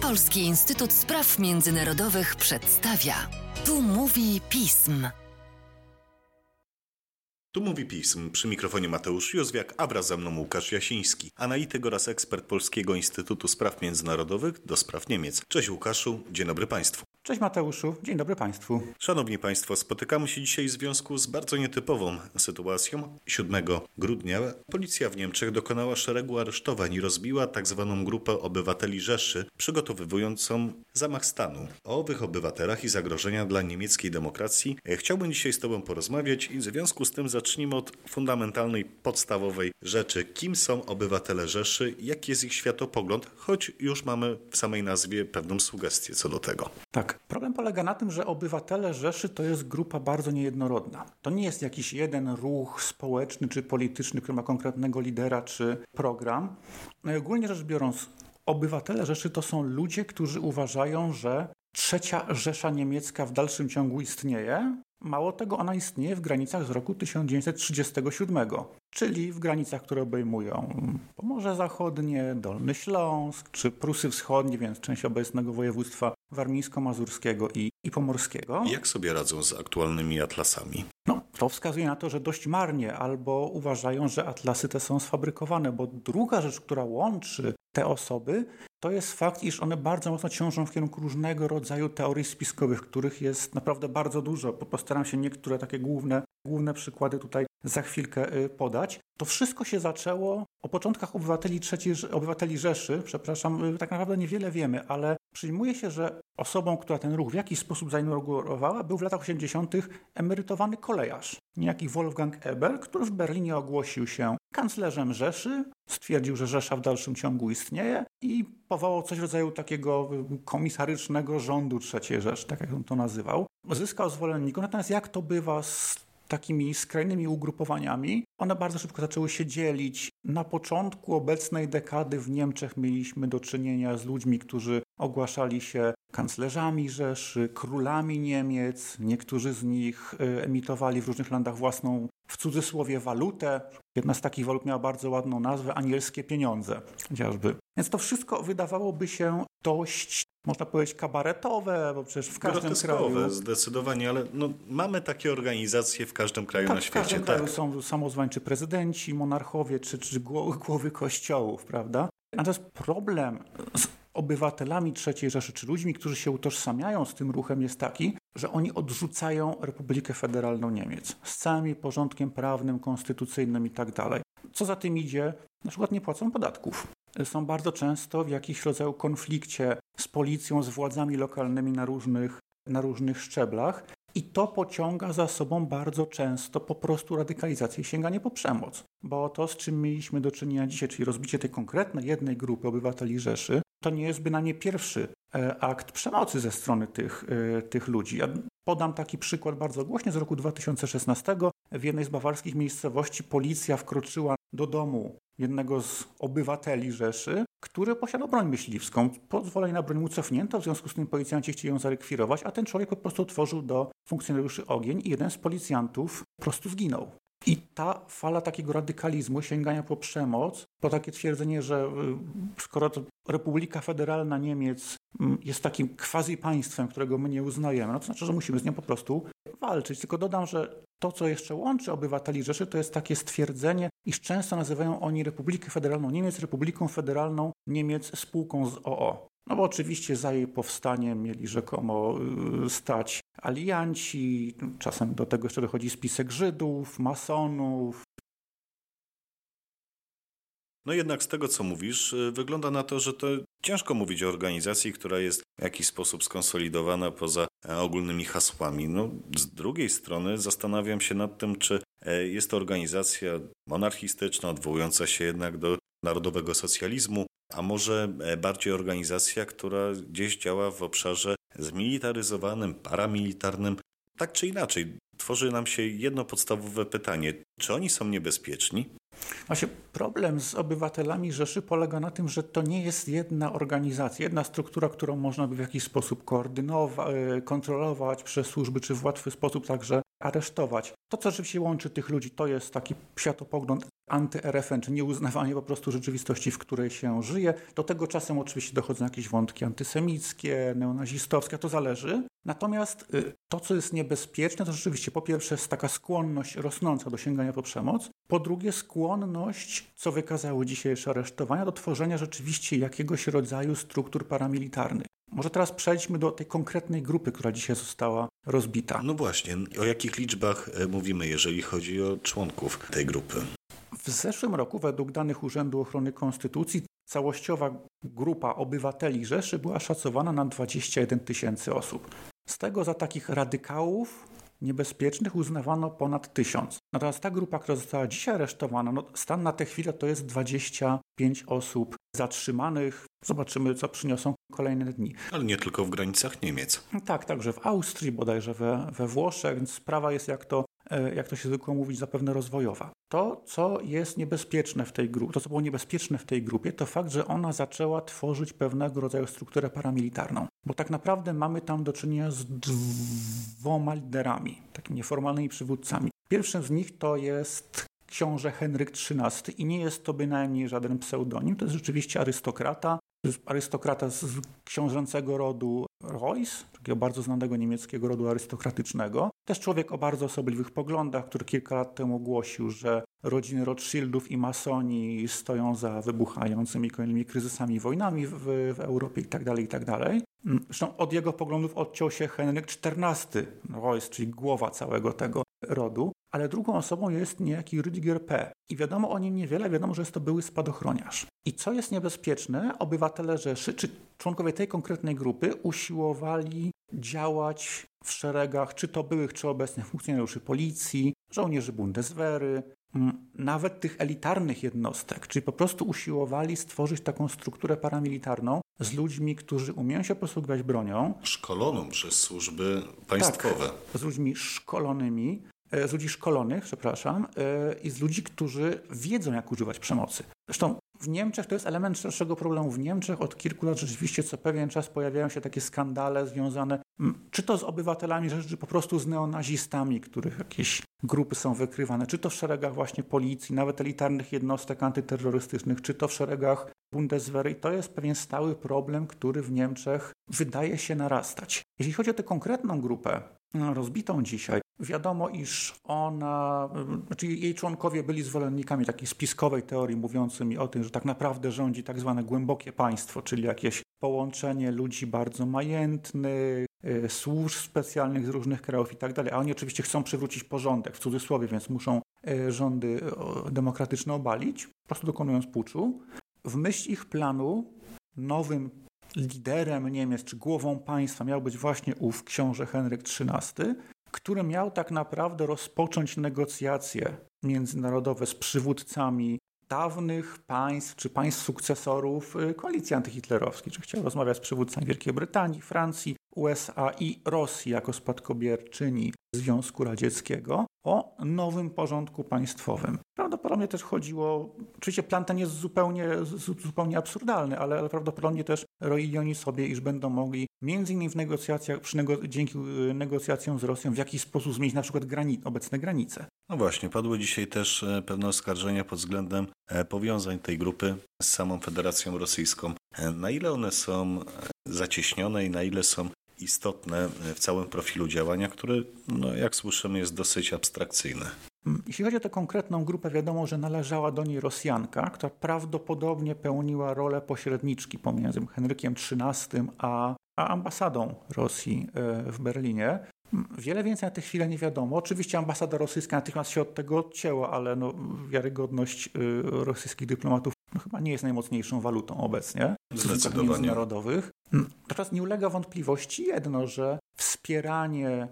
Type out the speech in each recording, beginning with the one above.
Polski Instytut Spraw Międzynarodowych przedstawia. Tu mówi pism. Tu mówi pism. Przy mikrofonie Mateusz Józwiak, a wraz ze mną Łukasz Jasiński, analityk oraz ekspert Polskiego Instytutu Spraw Międzynarodowych do spraw Niemiec. Cześć Łukaszu, dzień dobry Państwu. Cześć Mateuszu, dzień dobry Państwu. Szanowni Państwo, spotykamy się dzisiaj w związku z bardzo nietypową sytuacją. 7 grudnia policja w Niemczech dokonała szeregu aresztowań i rozbiła tzw. Tak grupę obywateli Rzeszy, przygotowywującą zamach stanu. O owych obywatelach i zagrożenia dla niemieckiej demokracji chciałbym dzisiaj z Tobą porozmawiać i w związku z tym zacznijmy od fundamentalnej, podstawowej rzeczy. Kim są obywatele Rzeszy, jaki jest ich światopogląd, choć już mamy w samej nazwie pewną sugestię co do tego. Tak, Problem polega na tym, że obywatele Rzeszy to jest grupa bardzo niejednorodna. To nie jest jakiś jeden ruch społeczny czy polityczny, który ma konkretnego lidera czy program. No ogólnie rzecz biorąc, obywatele Rzeszy to są ludzie, którzy uważają, że trzecia Rzesza Niemiecka w dalszym ciągu istnieje. Mało tego, ona istnieje w granicach z roku 1937, czyli w granicach, które obejmują Pomorze Zachodnie, Dolny Śląsk czy Prusy Wschodnie, więc część obecnego województwa warmińsko-mazurskiego i, i pomorskiego. Jak sobie radzą z aktualnymi atlasami? No, to wskazuje na to, że dość marnie, albo uważają, że atlasy te są sfabrykowane, bo druga rzecz, która łączy te osoby, to jest fakt, iż one bardzo mocno ciążą w kierunku różnego rodzaju teorii spiskowych, których jest naprawdę bardzo dużo. Postaram się niektóre takie główne, główne przykłady tutaj za chwilkę y, podać. To wszystko się zaczęło o początkach obywateli, trzeciej, obywateli Rzeszy. Przepraszam, y, tak naprawdę niewiele wiemy, ale przyjmuje się, że osobą, która ten ruch w jakiś sposób zainaugurowała, był w latach 80. emerytowany kolejarz. Niejaki Wolfgang Eber, który w Berlinie ogłosił się kanclerzem Rzeszy, stwierdził, że Rzesza w dalszym ciągu istnieje i powołał coś w rodzaju takiego komisarycznego rządu III Rzeszy, tak jak on to nazywał. Zyskał zwolenników, natomiast jak to bywa z takimi skrajnymi ugrupowaniami, one bardzo szybko zaczęły się dzielić. Na początku obecnej dekady w Niemczech mieliśmy do czynienia z ludźmi, którzy ogłaszali się kanclerzami Rzeszy, królami Niemiec. Niektórzy z nich y, emitowali w różnych landach własną, w cudzysłowie, walutę. Jedna z takich walut miała bardzo ładną nazwę anielskie pieniądze, chociażby. Więc to wszystko wydawałoby się dość można powiedzieć kabaretowe, bo przecież w każdym kraju... zdecydowanie, ale no, mamy takie organizacje w każdym kraju tak, na świecie. w każdym tak. kraju są samozwańczy prezydenci, monarchowie czy, czy głowy kościołów, prawda? Natomiast problem z obywatelami III Rzeszy, czy ludźmi, którzy się utożsamiają z tym ruchem, jest taki, że oni odrzucają Republikę Federalną Niemiec z całym jej porządkiem prawnym, konstytucyjnym i tak. Co za tym idzie? Na przykład nie płacą podatków. Są bardzo często w jakiś rodzaju konflikcie z policją, z władzami lokalnymi na różnych, na różnych szczeblach. I to pociąga za sobą bardzo często po prostu radykalizację i sięganie po przemoc. Bo to, z czym mieliśmy do czynienia dzisiaj, czyli rozbicie tej konkretnej jednej grupy obywateli Rzeszy, to nie jest bynajmniej pierwszy e, akt przemocy ze strony tych, e, tych ludzi. Ja podam taki przykład bardzo głośny z roku 2016. W jednej z bawarskich miejscowości policja wkroczyła do domu jednego z obywateli Rzeszy, który posiadał broń myśliwską. Pozwolenie na broń mu cofnięto, w związku z tym policjanci chcieli ją zarekwirować, a ten człowiek po prostu otworzył do funkcjonariuszy ogień i jeden z policjantów po prostu zginął. I ta fala takiego radykalizmu, sięgania po przemoc, po takie twierdzenie, że y, skoro to Republika Federalna Niemiec mm, jest takim quasi państwem, którego my nie uznajemy, no to znaczy, że musimy z nią po prostu walczyć. Tylko dodam, że to, co jeszcze łączy obywateli Rzeszy, to jest takie stwierdzenie, iż często nazywają oni Republikę Federalną Niemiec Republiką Federalną Niemiec spółką z OO. No bo oczywiście za jej powstanie mieli rzekomo y, stać alianci, czasem do tego jeszcze dochodzi spisek Żydów, masonów. No jednak z tego, co mówisz, y, wygląda na to, że to ciężko mówić o organizacji, która jest w jakiś sposób skonsolidowana poza e, ogólnymi hasłami. No, z drugiej strony zastanawiam się nad tym, czy e, jest to organizacja monarchistyczna, odwołująca się jednak do narodowego socjalizmu, a może e, bardziej organizacja, która gdzieś działa w obszarze zmilitaryzowanym, paramilitarnym. Tak czy inaczej, tworzy nam się jedno podstawowe pytanie: czy oni są niebezpieczni? Właśnie problem z obywatelami Rzeszy polega na tym, że to nie jest jedna organizacja, jedna struktura, którą można by w jakiś sposób koordynować, e, kontrolować przez służby, czy w łatwy sposób także aresztować. To, co rzeczywiście łączy tych ludzi, to jest taki światopogląd anty-RFN, czy nieuznawanie po prostu rzeczywistości, w której się żyje. Do tego czasem oczywiście dochodzą jakieś wątki antysemickie, neonazistowskie, to zależy. Natomiast y, to, co jest niebezpieczne, to rzeczywiście po pierwsze jest taka skłonność rosnąca do sięgania po przemoc, po drugie skłonność, co wykazały dzisiejsze aresztowania, do tworzenia rzeczywiście jakiegoś rodzaju struktur paramilitarnych. Może teraz przejdźmy do tej konkretnej grupy, która dzisiaj została rozbita. No właśnie, o jakich liczbach e, mówimy, jeżeli chodzi o członków tej grupy? W zeszłym roku, według danych Urzędu Ochrony Konstytucji, całościowa grupa obywateli Rzeszy była szacowana na 21 tysięcy osób. Z tego za takich radykałów niebezpiecznych uznawano ponad tysiąc. Natomiast ta grupa, która została dzisiaj aresztowana, no stan na tę chwilę to jest 25 osób zatrzymanych. Zobaczymy, co przyniosą kolejne dni. Ale nie tylko w granicach Niemiec. Tak, także w Austrii, bodajże we, we Włoszech, więc sprawa jest, jak to, e, jak to się zwykło mówić, zapewne rozwojowa. To, co jest niebezpieczne w tej grupie, to, co było niebezpieczne w tej grupie, to fakt, że ona zaczęła tworzyć pewnego rodzaju strukturę paramilitarną. Bo tak naprawdę mamy tam do czynienia z dwoma liderami, takimi nieformalnymi przywódcami. Pierwszym z nich to jest książę Henryk XIII i nie jest to bynajmniej żaden pseudonim, to jest rzeczywiście arystokrata, arystokrata z książęcego rodu Reuss, takiego bardzo znanego niemieckiego rodu arystokratycznego. Też człowiek o bardzo osobliwych poglądach, który kilka lat temu ogłosił, że rodziny Rothschildów i masoni stoją za wybuchającymi kolejnymi kryzysami, wojnami w, w Europie itd., tak itd. Tak zresztą od jego poglądów odciął się Henryk XIV Reuss, czyli głowa całego tego rodu, ale drugą osobą jest niejaki Rüdiger P. I wiadomo o nim niewiele, wiadomo, że jest to były spadochroniarz. I co jest niebezpieczne, obywatele Rzeszy, czy członkowie tej konkretnej grupy usiłowali działać w szeregach czy to byłych, czy obecnych funkcjonariuszy policji, żołnierzy Bundeswehry, nawet tych elitarnych jednostek, czyli po prostu usiłowali stworzyć taką strukturę paramilitarną z ludźmi, którzy umieją się posługiwać bronią. Szkoloną przez służby państwowe. Tak, z ludźmi szkolonymi, z ludzi szkolonych, przepraszam, e, i z ludzi, którzy wiedzą, jak używać przemocy. Zresztą w Niemczech to jest element szerszego problemu. W Niemczech od kilku lat rzeczywiście co pewien czas pojawiają się takie skandale związane czy to z obywatelami, czy po prostu z neonazistami, których jakieś grupy są wykrywane, czy to w szeregach właśnie policji, nawet elitarnych jednostek antyterrorystycznych, czy to w szeregach Bundeswehry. I to jest pewien stały problem, który w Niemczech wydaje się narastać. Jeśli chodzi o tę konkretną grupę, no, rozbitą dzisiaj, Wiadomo, iż ona, znaczy jej członkowie byli zwolennikami takiej spiskowej teorii mówiącymi o tym, że tak naprawdę rządzi tak zwane głębokie państwo, czyli jakieś połączenie ludzi bardzo majętnych, y, służb specjalnych z różnych krajów i tak dalej. A oni oczywiście chcą przywrócić porządek, w cudzysłowie, więc muszą y, rządy demokratyczne obalić, po prostu dokonując puczu. W myśl ich planu nowym liderem Niemiec, czy głową państwa miał być właśnie ów książę Henryk XIII, który miał tak naprawdę rozpocząć negocjacje międzynarodowe z przywódcami dawnych państw czy państw sukcesorów y, koalicji antyhitlerowskiej, czy chciał rozmawiać z przywódcami Wielkiej Brytanii, Francji, USA i Rosji jako spadkobierczyni Związku Radzieckiego o nowym porządku państwowym. Prawdopodobnie też chodziło, oczywiście plan ten jest zupełnie, zupełnie absurdalny, ale prawdopodobnie też roili oni sobie, iż będą mogli między innymi w negocjacjach, nego, dzięki y, negocjacjom z Rosją w jakiś sposób zmienić na przykład grani, obecne granice. No właśnie, padły dzisiaj też e, pewne oskarżenia pod względem e, powiązań tej grupy z samą Federacją Rosyjską. E, na ile one są zacieśnione i na ile są istotne w całym profilu działania, który, no, jak słyszymy, jest dosyć abstrakcyjny. Mm, jeśli chodzi o tę konkretną grupę, wiadomo, że należała do niej Rosjanka, która prawdopodobnie pełniła rolę pośredniczki pomiędzy Henrykiem XIII a, a ambasadą Rosji w Berlinie. Wiele więcej na tę chwilę nie wiadomo. Oczywiście ambasada rosyjska natychmiast się od tego odcięła, ale no, wiarygodność y, rosyjskich dyplomatów no, chyba nie jest najmocniejszą walutą obecnie w stosunkach międzynarodowych. Natomiast nie ulega wątpliwości jedno, że wspieranie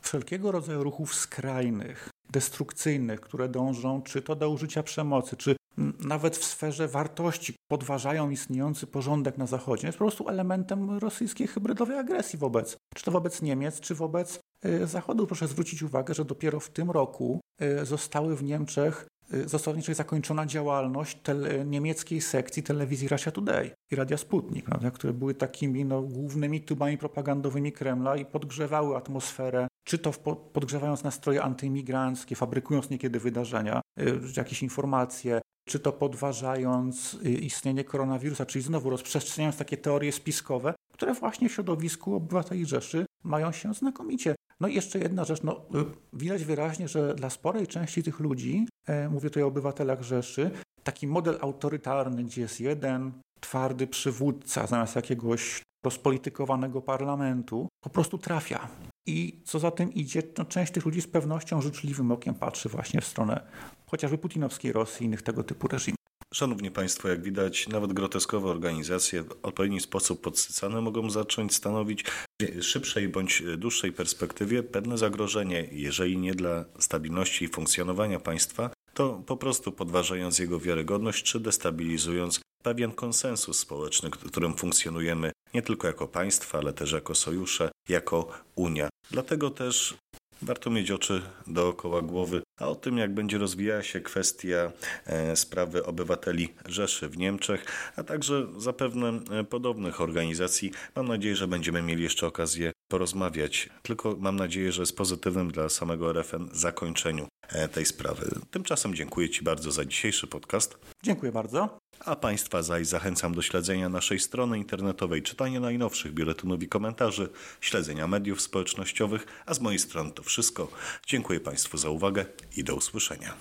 wszelkiego rodzaju ruchów skrajnych, destrukcyjnych, które dążą czy to do użycia przemocy, czy nawet w sferze wartości podważają istniejący porządek na Zachodzie, jest po prostu elementem rosyjskiej hybrydowej agresji wobec, czy to wobec Niemiec, czy wobec y, Zachodu. Proszę zwrócić uwagę, że dopiero w tym roku y, zostały w Niemczech y, w Niemczech zakończona działalność tele, niemieckiej sekcji telewizji Russia Today i Radia Sputnik, prawda, które były takimi no, głównymi tubami propagandowymi Kremla i podgrzewały atmosferę czy to podgrzewając nastroje antyimigranckie, fabrykując niekiedy wydarzenia, y, jakieś informacje, czy to podważając y, istnienie koronawirusa, czyli znowu rozprzestrzeniając takie teorie spiskowe, które właśnie w środowisku obywateli Rzeszy mają się znakomicie. No i jeszcze jedna rzecz, no, y, widać wyraźnie, że dla sporej części tych ludzi, e, mówię tutaj o obywatelach Rzeszy, taki model autorytarny, gdzie jest jeden twardy przywódca zamiast jakiegoś rozpolitykowanego parlamentu, po prostu trafia. I co za tym idzie, no, część tych ludzi z pewnością życzliwym okiem patrzy właśnie w stronę chociażby putinowskiej Rosji i innych tego typu reżimów. Szanowni Państwo, jak widać, nawet groteskowe organizacje w odpowiedni sposób podsycane mogą zacząć stanowić w szybszej bądź dłuższej perspektywie pewne zagrożenie, jeżeli nie dla stabilności i funkcjonowania państwa, to po prostu podważając jego wiarygodność czy destabilizując pewien konsensus społeczny, którym funkcjonujemy nie tylko jako państwa, ale też jako sojusze, jako Unia. Dlatego też Warto mieć oczy dookoła głowy, a o tym, jak będzie rozwijała się kwestia e, sprawy obywateli Rzeszy w Niemczech, a także zapewne e, podobnych organizacji, mam nadzieję, że będziemy mieli jeszcze okazję porozmawiać. Tylko mam nadzieję, że z pozytywnym dla samego RFN zakończeniu e, tej sprawy. Tymczasem dziękuję Ci bardzo za dzisiejszy podcast. Dziękuję bardzo. A Państwa zaś zachęcam do śledzenia naszej strony internetowej, czytania najnowszych biuletynów i komentarzy, śledzenia mediów społecznościowych, a z mojej strony to wszystko. Dziękuję Państwu za uwagę i do usłyszenia.